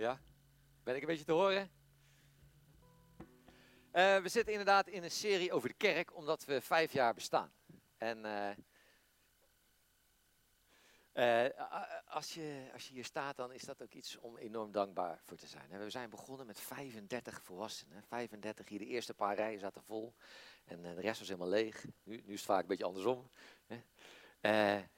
Ja? Ben ik een beetje te horen? Eh, we zitten inderdaad in een serie over de kerk, omdat we vijf jaar bestaan. En eh, eh, als, je, als je hier staat, dan is dat ook iets om enorm dankbaar voor te zijn. We zijn begonnen met 35 volwassenen. 35 hier, de eerste paar rijen zaten vol. En de rest was helemaal leeg. Nu, nu is het vaak een beetje andersom. En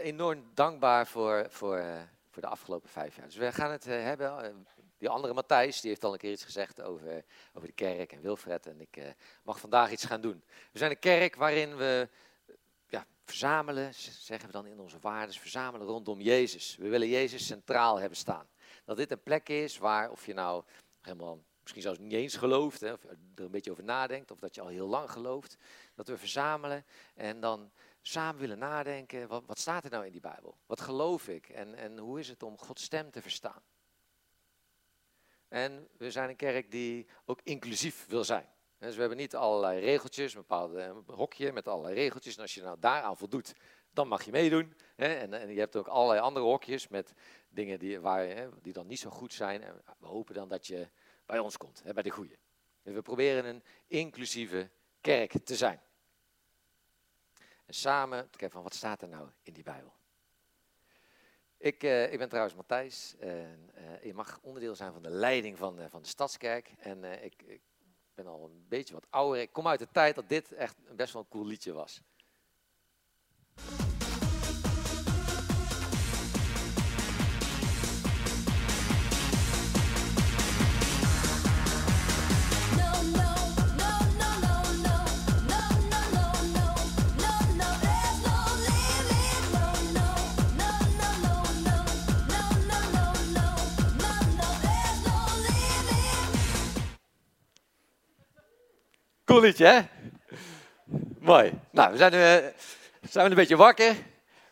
enorm dankbaar voor, voor, voor de afgelopen vijf jaar. Dus we gaan het hebben die andere Matthijs, die heeft al een keer iets gezegd over, over de kerk en Wilfred. En ik mag vandaag iets gaan doen. We zijn een kerk waarin we ja, verzamelen, zeggen we dan in onze waarden, verzamelen rondom Jezus. We willen Jezus centraal hebben staan. Dat dit een plek is waar, of je nou helemaal misschien zelfs niet eens gelooft, hè, of er een beetje over nadenkt, of dat je al heel lang gelooft, dat we verzamelen en dan samen willen nadenken, wat, wat staat er nou in die Bijbel? Wat geloof ik en, en hoe is het om Gods stem te verstaan? En we zijn een kerk die ook inclusief wil zijn. Dus we hebben niet allerlei regeltjes, een bepaald eh, hokje met allerlei regeltjes. En als je nou daaraan voldoet, dan mag je meedoen. En, en je hebt ook allerlei andere hokjes met dingen die, waar, die dan niet zo goed zijn. En we hopen dan dat je bij ons komt, bij de goede. We proberen een inclusieve kerk te zijn. En samen te kijken van wat staat er nou in die Bijbel. Ik, uh, ik ben trouwens Matthijs. En, uh, je mag onderdeel zijn van de leiding van, uh, van de Stadskerk. En ik, ik, ben al een beetje wat ouder. Ik kom uit de tijd dat dit echt best wel een cool liedje was. Cool liedje, hè? Mooi. Nou, we zijn, uh, zijn we een beetje wakker.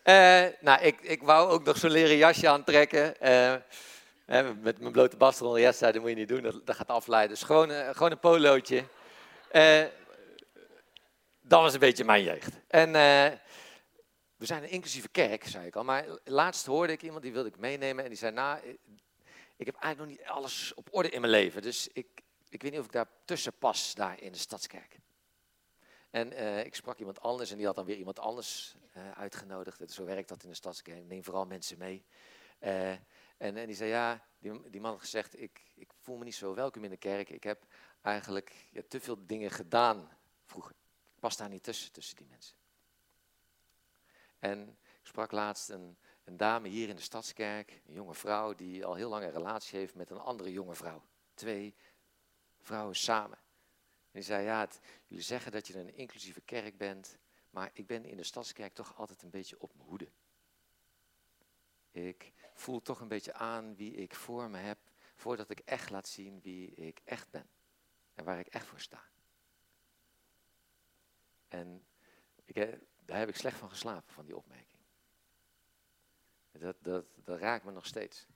Uh, nou, ik, ik wou ook nog zo'n leren jasje aantrekken. Uh, met mijn blote bast eronder. Yes, dat moet je niet doen, dat, dat gaat afleiden. Dus gewoon, gewoon een polootje. dat was een beetje mijn jeugd. En we zijn een inclusieve kerk, zei ik al. Maar laatst hoorde ik iemand, die wilde ik meenemen. En die zei, nou, ik heb eigenlijk nog niet alles op orde in mijn leven. Dus ik, ik weet niet of ik daar tussen pas, daar in de stadskerk. En uh, ik sprak iemand anders en die had dan weer iemand anders uh, uitgenodigd. Zo werkt dat in de stadskerk. Neem vooral mensen mee. Uh, en, en, die zei, ja, die, die man had gezegd, ik, ik, voel me niet zo welkom in de kerk. Ik heb eigenlijk ja, te veel dingen gedaan vroeger. Ik pas daar niet tussen, tussen die mensen. En ik sprak laatst een, een dame hier in de stadskerk, een jonge vrouw die al heel lang een relatie heeft met een andere jonge vrouw. Twee vrouwen samen. En die zei, ja, jullie zeggen dat je een inclusieve kerk bent, maar ik ben in de stadskerk toch altijd een beetje op mijn hoede. Ik voel toch een beetje aan wie ik voor me heb, voordat ik echt laat zien wie ik echt ben. En waar ik echt voor sta. En ik, daar heb ik slecht van geslapen, van die opmerking. Dat, dat, dat raakt me nog steeds.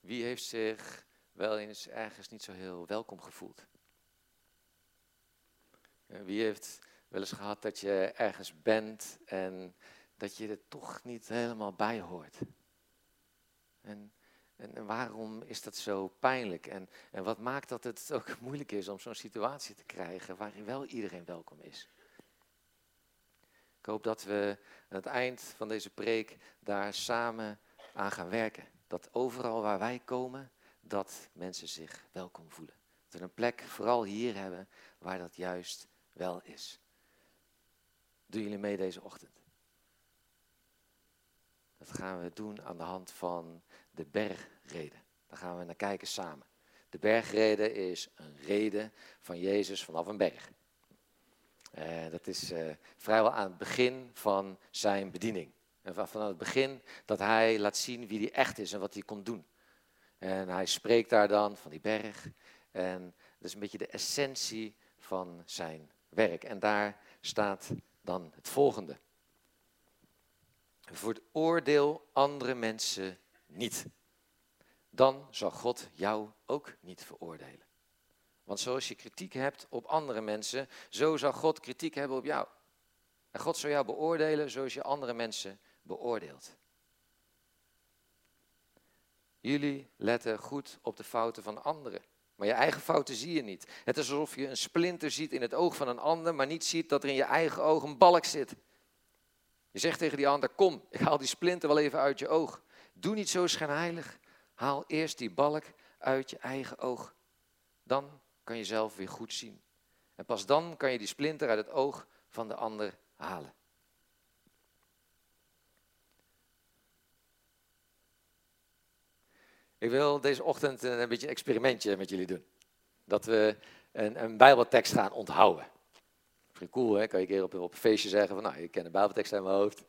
Wie heeft zich wel eens ergens niet zo heel welkom gevoeld? Wie heeft wel eens gehad dat je ergens bent en dat je er toch niet helemaal bij hoort? En, en, waarom is dat zo pijnlijk? En, en wat maakt dat het ook moeilijk is om zo'n situatie te krijgen waarin wel iedereen welkom is? Ik hoop dat we aan het eind van deze preek daar samen aan gaan werken. Dat overal waar wij komen, dat mensen zich welkom voelen. Dat we een plek vooral hier hebben waar dat juist wel is. Doen jullie mee deze ochtend? Dat gaan we doen aan de hand van de bergreden. Daar gaan we naar kijken samen. De bergreden is een reden van Jezus vanaf een berg. Uh, dat is uh, vrijwel aan het begin van zijn bediening. En vanaf het begin dat hij laat zien wie hij echt is en wat hij kon doen. En hij spreekt daar dan van die berg. En dat is een beetje de essentie van zijn werk. En daar staat dan het volgende. Veroordeel andere mensen niet. Dan zal God jou ook niet veroordelen. Want zoals je kritiek hebt op andere mensen, zo zal God kritiek hebben op jou. En God zal jou beoordelen zoals je andere mensen beoordeelt. Jullie letten goed op de fouten van anderen. Maar je eigen fouten zie je niet. Het is alsof je een splinter ziet in het oog van een ander, maar niet ziet dat er in je eigen oog een balk zit. Je zegt tegen die ander, kom, ik haal die splinter wel even uit je oog. Doe niet zo schijnheilig. Haal eerst die balk uit je eigen oog. Dan kan je zelf weer goed zien. En pas dan kan je die splinter uit het oog van de ander halen. Ik wil deze ochtend een beetje een experimentje met jullie doen. Dat we een, een Bijbeltekst gaan onthouden. Misschien cool, hè? Kan je een keer op, op een feestje zeggen van, nou, ik ken de Bijbeltekst in mijn hoofd.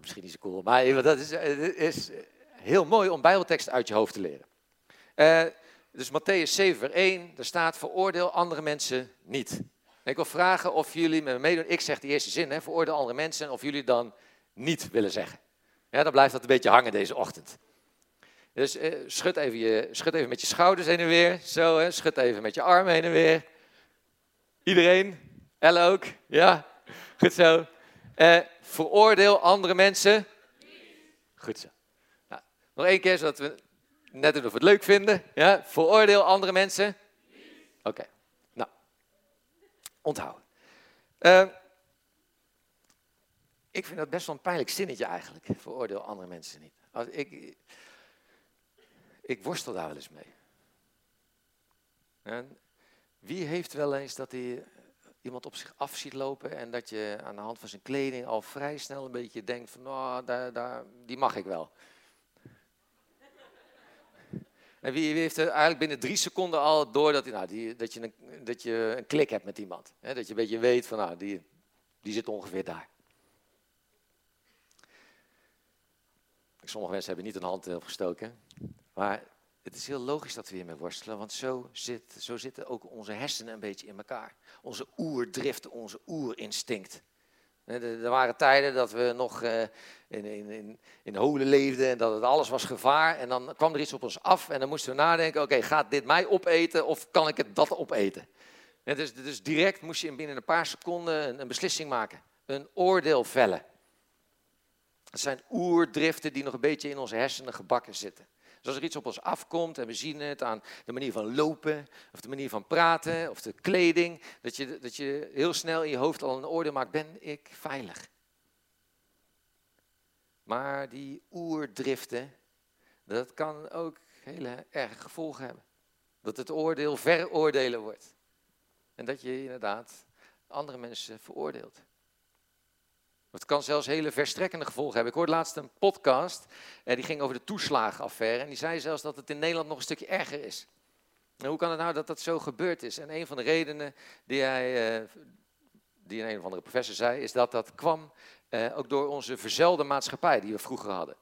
Misschien niet zo cool, maar dat is, is heel mooi om Bijbelteksten uit je hoofd te leren. Uh, dus Matthäus 7, vers 1, daar staat, veroordeel andere mensen niet. ik wil vragen of jullie met me meedoen. Ik zeg de eerste zin, hè, veroordeel andere mensen, of jullie dan niet willen zeggen. Ja, dan blijft dat een beetje hangen deze ochtend. Dus eh, schud, even je, schud even met je schouders heen en weer. Zo, hè. schud even met je armen heen en weer. Iedereen? Elle ook? Ja? Goed zo. Eh, veroordeel andere mensen. Goed zo. Nou, nog één keer, zodat we net doen of het leuk vinden. Ja? Veroordeel andere mensen. Oké. Nou, onthouden. Uh, ik vind dat best wel een pijnlijk zinnetje eigenlijk. Veroordeel andere mensen niet. Als ik, ik worstel daar wel eens mee. En wie heeft wel eens dat hij iemand op zich af ziet lopen en dat je aan de hand van zijn kleding al vrij snel een beetje denkt van, nou, daar, daar, die mag ik wel. En wie heeft er eigenlijk binnen drie seconden al door dat, nou, die, dat, je, een, dat je een klik hebt met iemand. Hè? Dat je een beetje weet van, nou, die, die zit ongeveer daar. Sommige mensen hebben niet een hand opgestoken. Maar het is heel logisch dat we hiermee worstelen, want zo, zit, zo zitten ook onze hersenen een beetje in elkaar. Onze oerdrift, onze oerinstinct. Er waren tijden dat we nog eh, in, in, in, in holen leefden en dat het alles was gevaar. En dan kwam er iets op ons af en dan moesten we nadenken, oké, gaat dit mij opeten of kan ik het dat opeten? dus, dus direct moest je binnen een paar seconden een, een beslissing maken, een oordeel vellen. Het zijn oerdriften die nog een beetje in onze hersenen gebakken zitten. Dus als er iets op ons afkomt en we zien het aan de manier van lopen, of de manier van praten, of de kleding, dat je, dat je heel snel in je hoofd al een oordeel maakt, ben ik veilig? Maar die oerdriften, dat kan ook hele erge gevolgen hebben. Dat het oordeel veroordelen wordt. En dat je inderdaad andere mensen veroordeelt. Het kan zelfs hele verstrekkende gevolgen hebben. Ik hoorde laatst een podcast, en die ging over de toeslagenaffaire. En die zei zelfs dat het in Nederland nog een stukje erger is. En hoe kan het nou dat dat zo gebeurd is? En een van de redenen die, hij, uh, die een of andere professor zei, is dat dat kwam uh, ook door onze verzelde maatschappij die we vroeger hadden.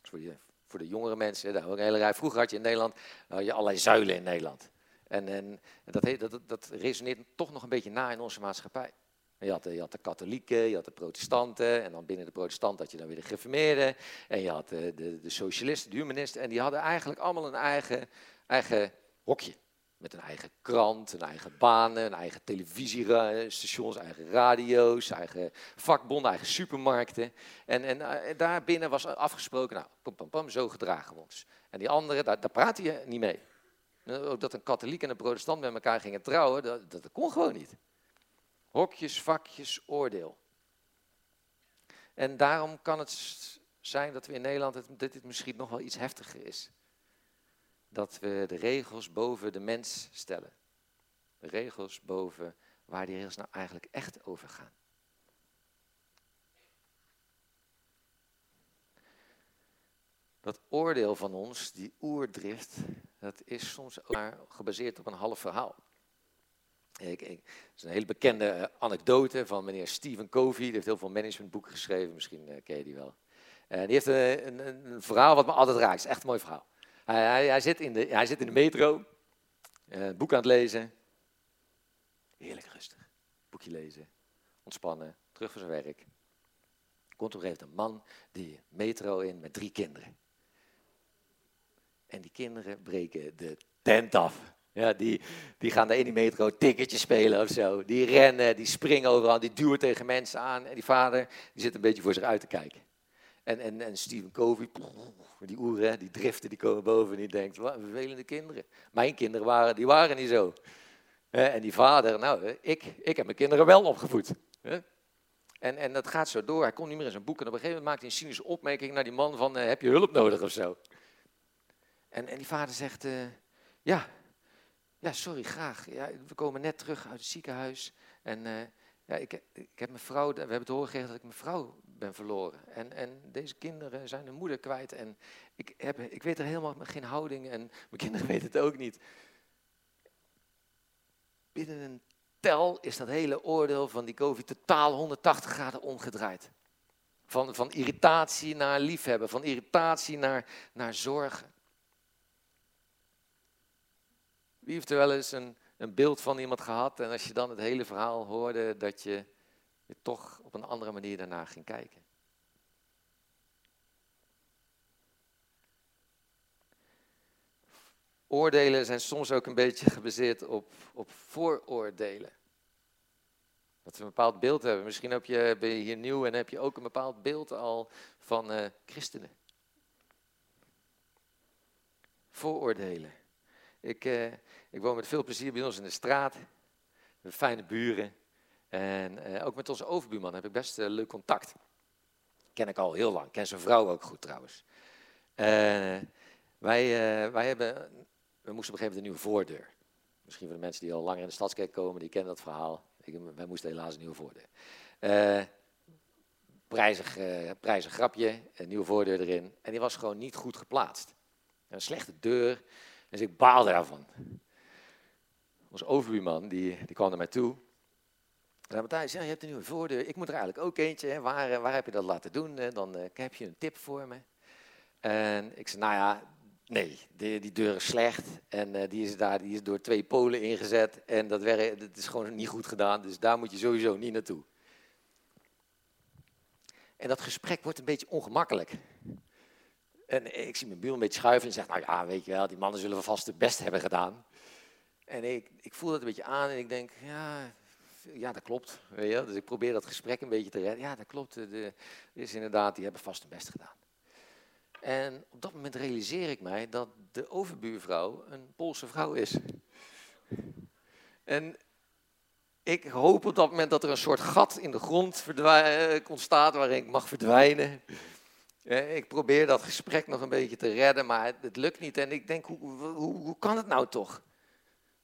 Dus voor, de, voor de jongere mensen, daar een hele rij. Vroeger had je in Nederland je allerlei zuilen in Nederland. En, en dat, dat, dat resoneert toch nog een beetje na in onze maatschappij. Je had, je had, de katholieken, je had de protestanten, en dan binnen de protestanten had je dan weer de gereformeerden, en je had de, de, de, socialisten, de humanisten, en die hadden eigenlijk allemaal een eigen, eigen hokje. Met een eigen krant, een eigen banen, een eigen televisiestations, eigen radio's, eigen vakbonden, eigen supermarkten. En, en, en daarbinnen was afgesproken, nou, pam, pam, pam, zo gedragen we ons. En die anderen, daar, daar praatte je niet mee. Ook dat een katholiek en een protestant met elkaar gingen trouwen, dat, dat kon gewoon niet. Hokjes, vakjes, oordeel. En daarom kan het zijn dat we in Nederland, het, dit misschien nog wel iets heftiger is. Dat we de regels boven de mens stellen. De regels boven waar die regels nou eigenlijk echt over gaan. Dat oordeel van ons, die oerdrift, dat is soms ook maar gebaseerd op een half verhaal. Ik, ik, is een hele bekende eh, anekdote van meneer Stephen Covey. Die heeft heel veel managementboeken geschreven, misschien uh, ken je die wel. En die heeft een, een, verhaal wat me altijd raakt. Het is echt een mooi verhaal. Hij, hij, zit, in de, hij zit in de metro, boek aan het lezen. Heerlijk rustig. Boekje lezen, ontspannen, terug voor zijn werk. Komt een een man die metro in met drie kinderen. En die kinderen breken de tent af. Ja, die, die gaan de ene metro ticketjes spelen of zo. Die rennen, die springen overal, die duwen tegen mensen aan. En die vader die zit een beetje voor zich uit te kijken. En, en, en Stephen Covey, die oeren, die driften, die komen boven en die denkt, wat vervelende kinderen. Mijn kinderen waren, die waren niet zo. En die vader, nou, ik, ik heb mijn kinderen wel opgevoed. En, en dat gaat zo door. Hij komt niet meer in zijn boek. En op een gegeven moment maakt hij een cynische opmerking naar die man van, eh, heb je hulp nodig of zo? En, en die vader zegt, uh, ja, ja, sorry, graag. Ja, we komen net terug uit het ziekenhuis. En uh, ja, ik, ik heb mijn vrouw, we hebben te horen gekregen dat ik mijn vrouw ben verloren. En, en deze kinderen zijn hun moeder kwijt. En ik, heb, ik weet er helemaal geen houding. En mijn kinderen weten het ook niet. Binnen een tel is dat hele oordeel van die COVID totaal 180 graden omgedraaid. Van, van irritatie naar liefhebben, van irritatie naar, naar zorgen. Wie heeft er wel eens een, een beeld van iemand gehad en als je dan het hele verhaal hoorde, dat je, toch op een andere manier daarna ging kijken? Oordelen zijn soms ook een beetje gebaseerd op, op vooroordelen. Dat we een bepaald beeld hebben. Misschien heb je, ben je hier nieuw en heb je ook een bepaald beeld al van uh, christenen. Vooroordelen. Ik, uh, ik woon met veel plezier bij ons in de straat. We fijne buren. En uh, ook met onze overbuurman heb ik best leuk contact. Ken ik al heel lang. Ken zijn vrouw ook goed trouwens. wij, wij hebben we moesten op een gegeven moment een nieuwe voordeur. Misschien voor de mensen die al langer in de stadskerk komen, die kennen dat verhaal. Ik, wij moesten helaas een nieuwe voordeur. Prijzig, prijzig grapje, een nieuwe voordeur erin. En die was gewoon niet goed geplaatst. Een slechte deur. Dus ik baalde daarvan. Onze overbuurman, die, die kwam naar mij toe. En zei, Matthijs, ja, je hebt een nieuwe voordeur. Ik moet er eigenlijk ook eentje. Hè. Waar, eh, waar heb je dat laten doen? Dan uh, heb je een tip voor me. En ik zei, nou ja, Nee, die, die deur is slecht en uh, die, is daar, die is door twee polen ingezet en dat, is gewoon niet goed gedaan, dus daar moet je sowieso niet naartoe. En dat gesprek wordt een beetje ongemakkelijk. En ik zie mijn buur een beetje schuiven en zeg, nou ja, weet je wel, die mannen zullen vast het best hebben gedaan. En ik, ik voel dat een beetje aan en ik denk, ja, ja dat klopt. Weet je? Dus ik probeer dat gesprek een beetje te redden. Ja, dat klopt, de, is inderdaad, die hebben vast het best gedaan. En op dat moment realiseer ik mij dat de overbuurvrouw een Poolse vrouw is. En ik hoop op dat moment dat er een soort gat in de grond eh, ontstaat waarin ik mag verdwijnen. Ik probeer dat gesprek nog een beetje te redden, maar het, lukt niet. En ik denk, hoe, hoe, hoe kan het nou toch?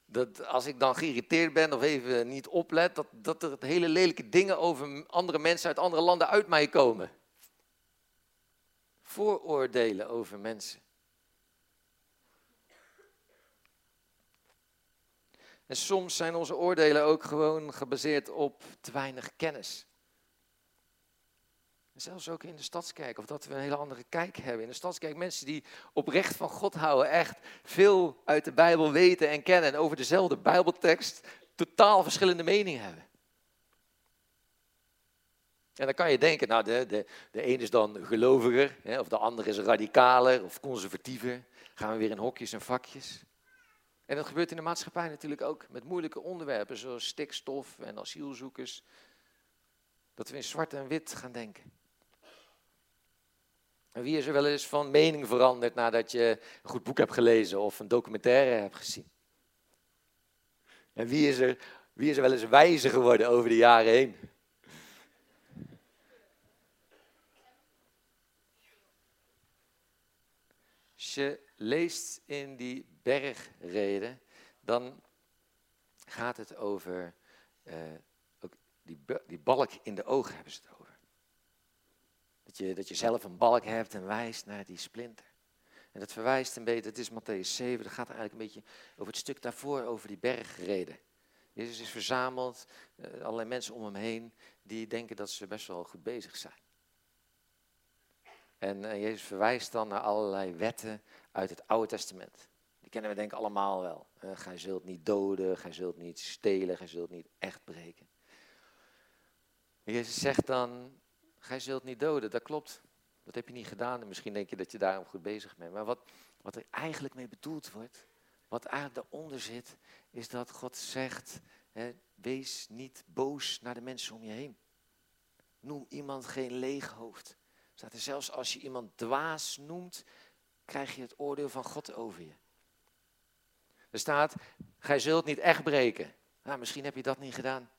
Dat als ik dan geïrriteerd ben of even niet oplet, dat, dat er hele lelijke dingen over andere mensen uit andere landen uit mij komen vooroordelen over mensen. En soms zijn onze oordelen ook gewoon gebaseerd op te weinig kennis. Zelfs ook in de stadskerk, of dat we een hele andere kijk hebben. In de stadskerk mensen die oprecht van God houden, echt veel uit de Bijbel weten en kennen en over dezelfde Bijbeltekst totaal verschillende meningen hebben. En dan kan je denken, nou, de, de, de een is dan geloviger, hè, of de ander is radicaler of conservatiever. Gaan we weer in hokjes en vakjes. En dat gebeurt in de maatschappij natuurlijk ook met moeilijke onderwerpen zoals stikstof en asielzoekers. Dat we in zwart en wit gaan denken. Wie is er wel eens van mening veranderd nadat je een goed boek hebt gelezen of een documentaire hebt gezien? En wie is er, wie is er wel eens wijzer geworden over de jaren heen? je leest in die bergreden, dan gaat het over uh, ook die, die balk in de ogen hebben ze het over. Dat je, dat je zelf een balk hebt en wijst naar die splinter. En dat verwijst een beetje, het is Matthäus 7, dat gaat eigenlijk een beetje over het stuk daarvoor, over die bergreden. Jezus is verzameld, uh, allerlei mensen om hem heen, die denken dat ze best wel goed bezig zijn. En uh, Jezus verwijst dan naar allerlei wetten uit het Oude Testament. Die kennen we denk ik allemaal wel. Gij zult niet doden, gij zult niet stelen, gij zult niet echt breken. Jezus zegt dan, gij zult niet doden, dat klopt. Dat heb je niet gedaan en misschien denk je dat je daarom goed bezig bent. Maar wat, wat er eigenlijk mee bedoeld wordt, wat daaronder zit, is dat God zegt, hè, wees niet boos naar de mensen om je heen. Noem iemand geen leeg hoofd. Staat er zelfs als je iemand dwaas noemt, krijg je het oordeel van God over je. Er staat, gij zult niet echt breken. Nou, misschien heb je dat niet gedaan.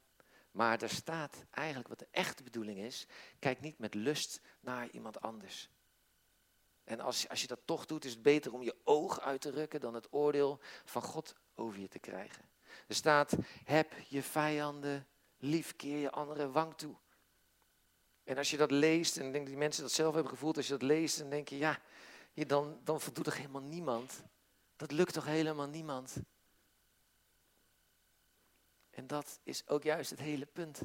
Maar er staat eigenlijk wat de echte bedoeling is. Kijk niet met lust naar iemand anders. En als, als je dat toch doet, is het beter om je oog uit te rukken dan het oordeel van God over je te krijgen. Er staat, heb je vijanden lief, keer je andere wang toe. En als je dat leest, en ik denk dat die mensen dat zelf hebben gevoeld, als je dat leest, dan denk je, ja, dan, dan voldoet toch helemaal niemand. Dat lukt toch helemaal niemand. En dat is ook juist het hele punt.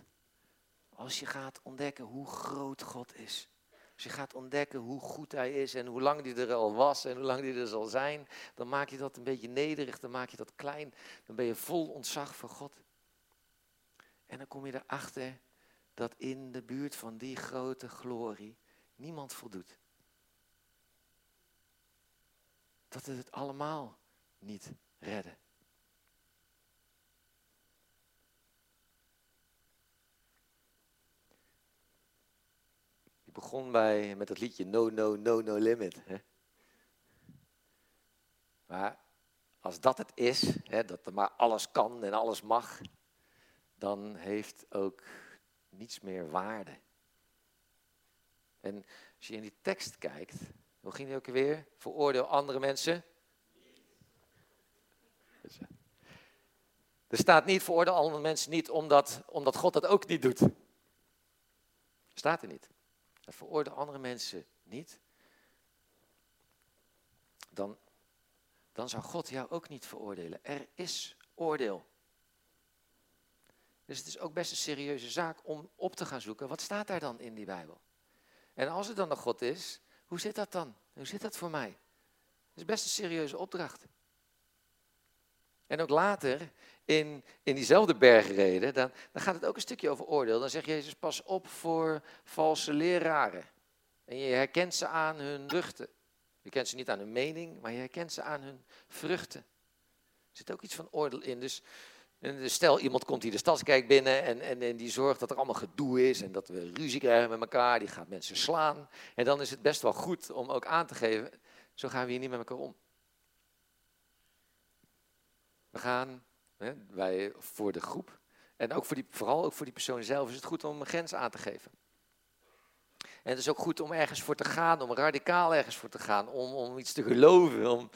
Als je gaat ontdekken hoe groot God is. Als je gaat ontdekken hoe goed Hij is en hoe lang Hij er al was en hoe lang Hij er zal zijn, dan maak je dat een beetje nederig, dan maak je dat klein, dan ben je vol ontzag voor God. En dan kom je erachter dat in de buurt van die grote glorie niemand voldoet. Dat we het allemaal niet redden. Ik begon bij, met het liedje No, No, No, No Limit. Hè? Maar als dat het is, hè, dat er maar alles kan en alles mag, dan heeft ook niets meer waarde. En als je in die tekst kijkt, hoe ging die ook weer? Veroordeel andere mensen. Er staat niet veroordeel andere mensen niet omdat, omdat God dat ook niet doet. Staat er niet. Veroordeel andere mensen niet. Dan, dan zou God jou ook niet veroordelen. Er is oordeel. Dus het is ook best een serieuze zaak om op te gaan zoeken. Wat staat daar dan in die Bijbel? En als het dan nog God is, hoe zit dat dan? Hoe zit dat voor mij? Dat is best een serieuze opdracht. En ook later, in, in diezelfde bergreden, dan, dan gaat het ook een stukje over oordeel. Dan zegt Jezus, pas op voor valse leraren. En je herkent ze aan hun vruchten. Je kent ze niet aan hun mening, maar je herkent ze aan hun vruchten. Er zit ook iets van oordeel in. Dus stel, iemand komt hier de stadskerk binnen en, en, en, die zorgt dat er allemaal gedoe is en dat we ruzie krijgen met elkaar. Die gaat mensen slaan. En dan is het best wel goed om ook aan te geven, zo gaan we hier niet met elkaar om. We gaan hè, wij voor de groep en ook voor die, vooral ook voor die persoon zelf is het goed om een grens aan te geven. En het is ook goed om ergens voor te gaan, om radicaal ergens voor te gaan, om, om iets te geloven. Om...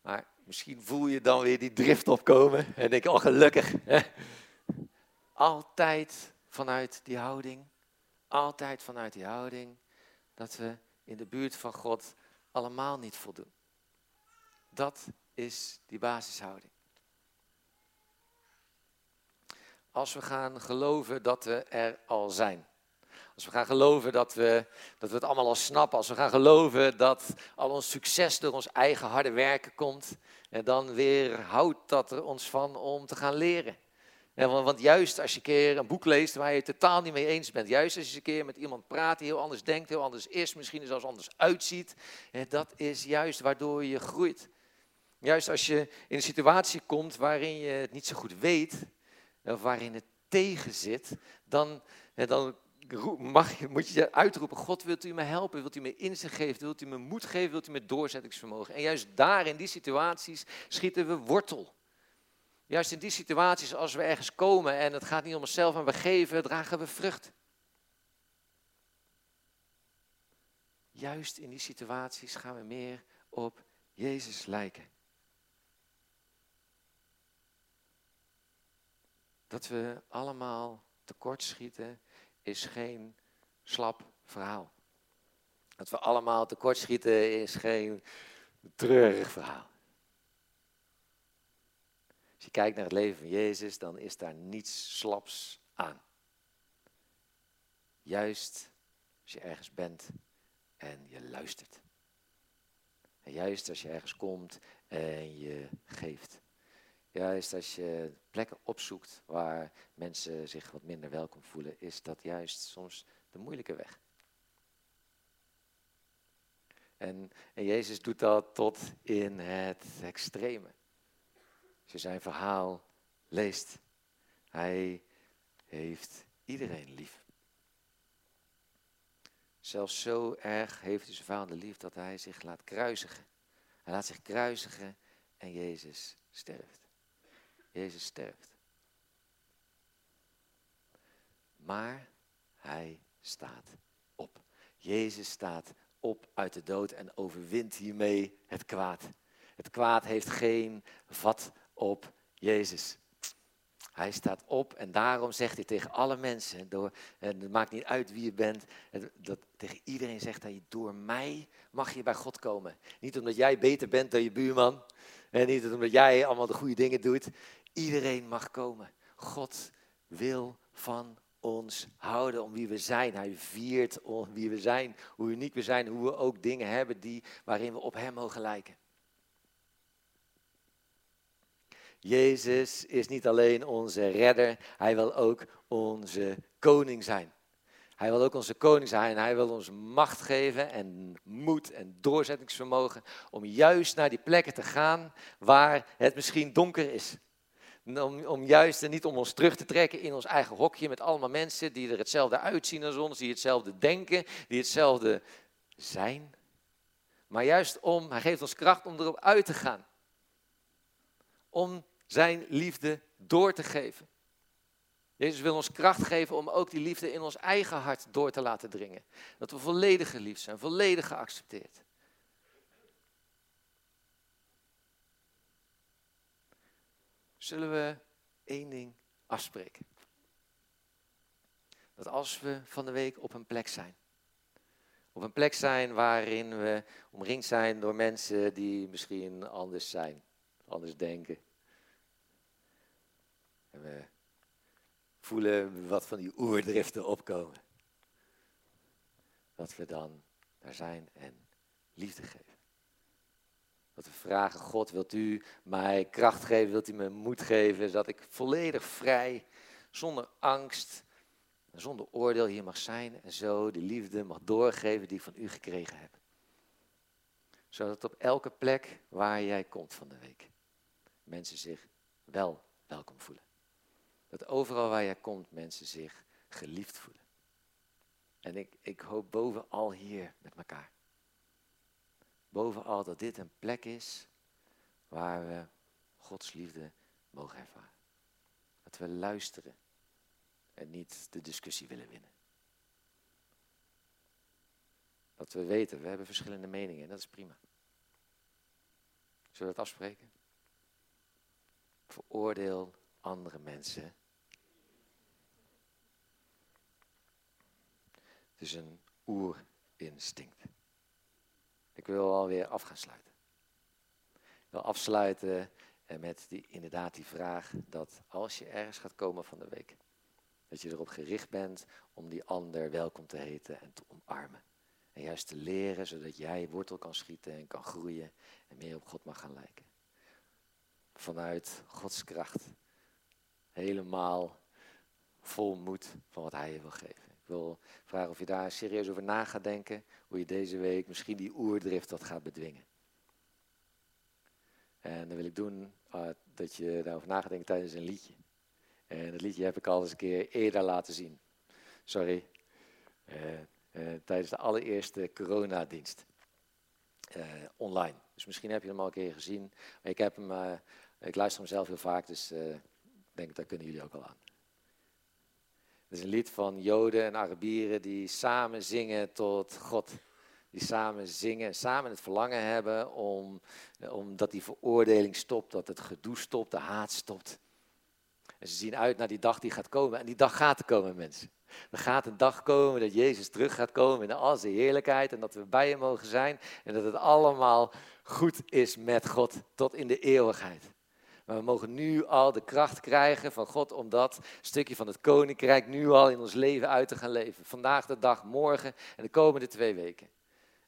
Maar Misschien voel je dan weer die drift opkomen en denk, oh gelukkig. Altijd vanuit die houding, altijd vanuit die houding, dat we in de buurt van God allemaal niet voldoen. Dat is die basishouding. Als we gaan geloven dat we er al zijn. Als we gaan geloven dat we, dat we het allemaal al snappen. Als we gaan geloven dat al ons succes door ons eigen harde werken komt. En dan weer houdt dat er ons van om te gaan leren. want, juist als je een keer een boek leest waar je het totaal niet mee eens bent. Juist als je een keer met iemand praat die heel anders denkt, heel anders is. Misschien zelfs anders uitziet. dat is juist waardoor je groeit. Juist als je in een situatie komt waarin je het niet zo goed weet. Of waarin het tegen zit. Dan, dan mag, moet je uitroepen, God wilt u me helpen, wilt u me inzicht geven, wilt u me moed geven, wilt u me doorzettingsvermogen. En juist daar, in die situaties, schieten we wortel. Juist in die situaties, als we ergens komen en het gaat niet om onszelf en we geven, dragen we vrucht. Juist in die situaties gaan we meer op Jezus lijken. Dat we allemaal tekortschieten is geen slap verhaal. Dat we allemaal tekortschieten is geen treurig verhaal. Als je kijkt naar het leven van Jezus, dan is daar niets slaps aan. Juist als je ergens bent en je luistert. En juist als je ergens komt en je geeft. Juist als je plekken opzoekt waar mensen zich wat minder welkom voelen, is dat juist soms de moeilijke weg. En, en Jezus doet dat tot in het extreme. Als je zijn verhaal leest, hij heeft iedereen lief. Zelfs zo erg heeft hij zijn vijanden lief dat hij zich laat kruisigen. Hij laat zich kruisigen en Jezus sterft. Jezus sterft. Maar hij staat op. Jezus staat op uit de dood en overwint hiermee het kwaad. Het kwaad heeft geen vat op Jezus. Hij staat op en daarom zegt hij tegen alle mensen, door, en het maakt niet uit wie je bent, dat tegen iedereen zegt hij, door mij mag je bij God komen. Niet omdat jij beter bent dan je buurman, en niet omdat jij allemaal de goede dingen doet. Iedereen mag komen. God wil van ons houden om wie we zijn. Hij viert om wie we zijn, hoe uniek we zijn, hoe we ook dingen hebben die, waarin we op Hem mogen lijken. Jezus is niet alleen onze redder, hij wil ook onze koning zijn. Hij wil ook onze koning zijn. Hij wil ons macht geven en moed en doorzettingsvermogen om juist naar die plekken te gaan waar het misschien donker is. Om, om juist niet om ons terug te trekken in ons eigen hokje met allemaal mensen die er hetzelfde uitzien als ons, die hetzelfde denken, die hetzelfde zijn. Maar juist om, hij geeft ons kracht om erop uit te gaan. Om zijn liefde door te geven. Jezus wil ons kracht geven om ook die liefde in ons eigen hart door te laten dringen. Dat we volledig geliefd zijn, volledig geaccepteerd. Zullen we één ding afspreken? Dat als we van de week op een plek zijn, op een plek zijn waarin we omringd zijn door mensen die misschien anders zijn, anders denken. En we voelen wat van die oerdriften opkomen. Dat we dan daar zijn en liefde geven. We vragen, God, wilt u mij kracht geven, wilt u me moed geven, zodat ik volledig vrij, zonder angst, zonder oordeel hier mag zijn en zo die liefde mag doorgeven die ik van u gekregen heb. Zodat op elke plek waar jij komt van de week, mensen zich wel welkom voelen. Dat overal waar jij komt mensen zich geliefd voelen. En ik, ik hoop bovenal hier met elkaar. Bovenal dat dit een plek is waar we Gods liefde mogen ervaren. Dat we luisteren en niet de discussie willen winnen. Dat we weten, we hebben verschillende meningen en dat is prima. Zullen we het afspreken? Veroordeel andere mensen is een oerinstinct. Ik wil alweer af gaan sluiten. Ik wil afsluiten met die, inderdaad die vraag dat als je ergens gaat komen van de week, dat je erop gericht bent om die ander welkom te heten en te omarmen. En juist te leren, zodat jij wortel kan schieten en kan groeien en meer op God mag gaan lijken. Vanuit Gods kracht. Helemaal vol moed van wat Hij je wil geven wil vragen of je daar serieus over na gaat denken. Hoe je deze week misschien die oerdrift wat gaat bedwingen. En dan wil ik doen uh, dat je daarover na gaat denken tijdens een liedje. En het liedje heb ik al eens een keer eerder laten zien. Sorry. Uh, uh, tijdens de allereerste coronadienst. online. Dus misschien heb je hem al een keer gezien. Maar ik, heb hem, ik luister hem zelf heel vaak, dus ik denk daar kunnen jullie ook al aan. Het is een lied van Joden en Arabieren die samen zingen tot God. Die samen zingen, samen het verlangen hebben om, omdat die veroordeling stopt, dat het gedoe stopt, de haat stopt. En ze zien uit naar die dag die gaat komen. En die dag gaat komen, mensen. Er gaat een dag komen dat Jezus terug gaat komen in al zijn heerlijkheid. En dat we bij hem mogen zijn. En dat het allemaal goed is met God tot in de eeuwigheid. Maar we mogen nu al de kracht krijgen van God om dat stukje van het koninkrijk nu al in ons leven uit te gaan leven. Vandaag de dag, morgen en de komende twee weken.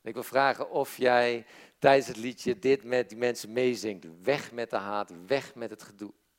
En ik wil vragen of jij tijdens het liedje dit met die mensen meezingt. Weg met de haat, weg met het gedoe.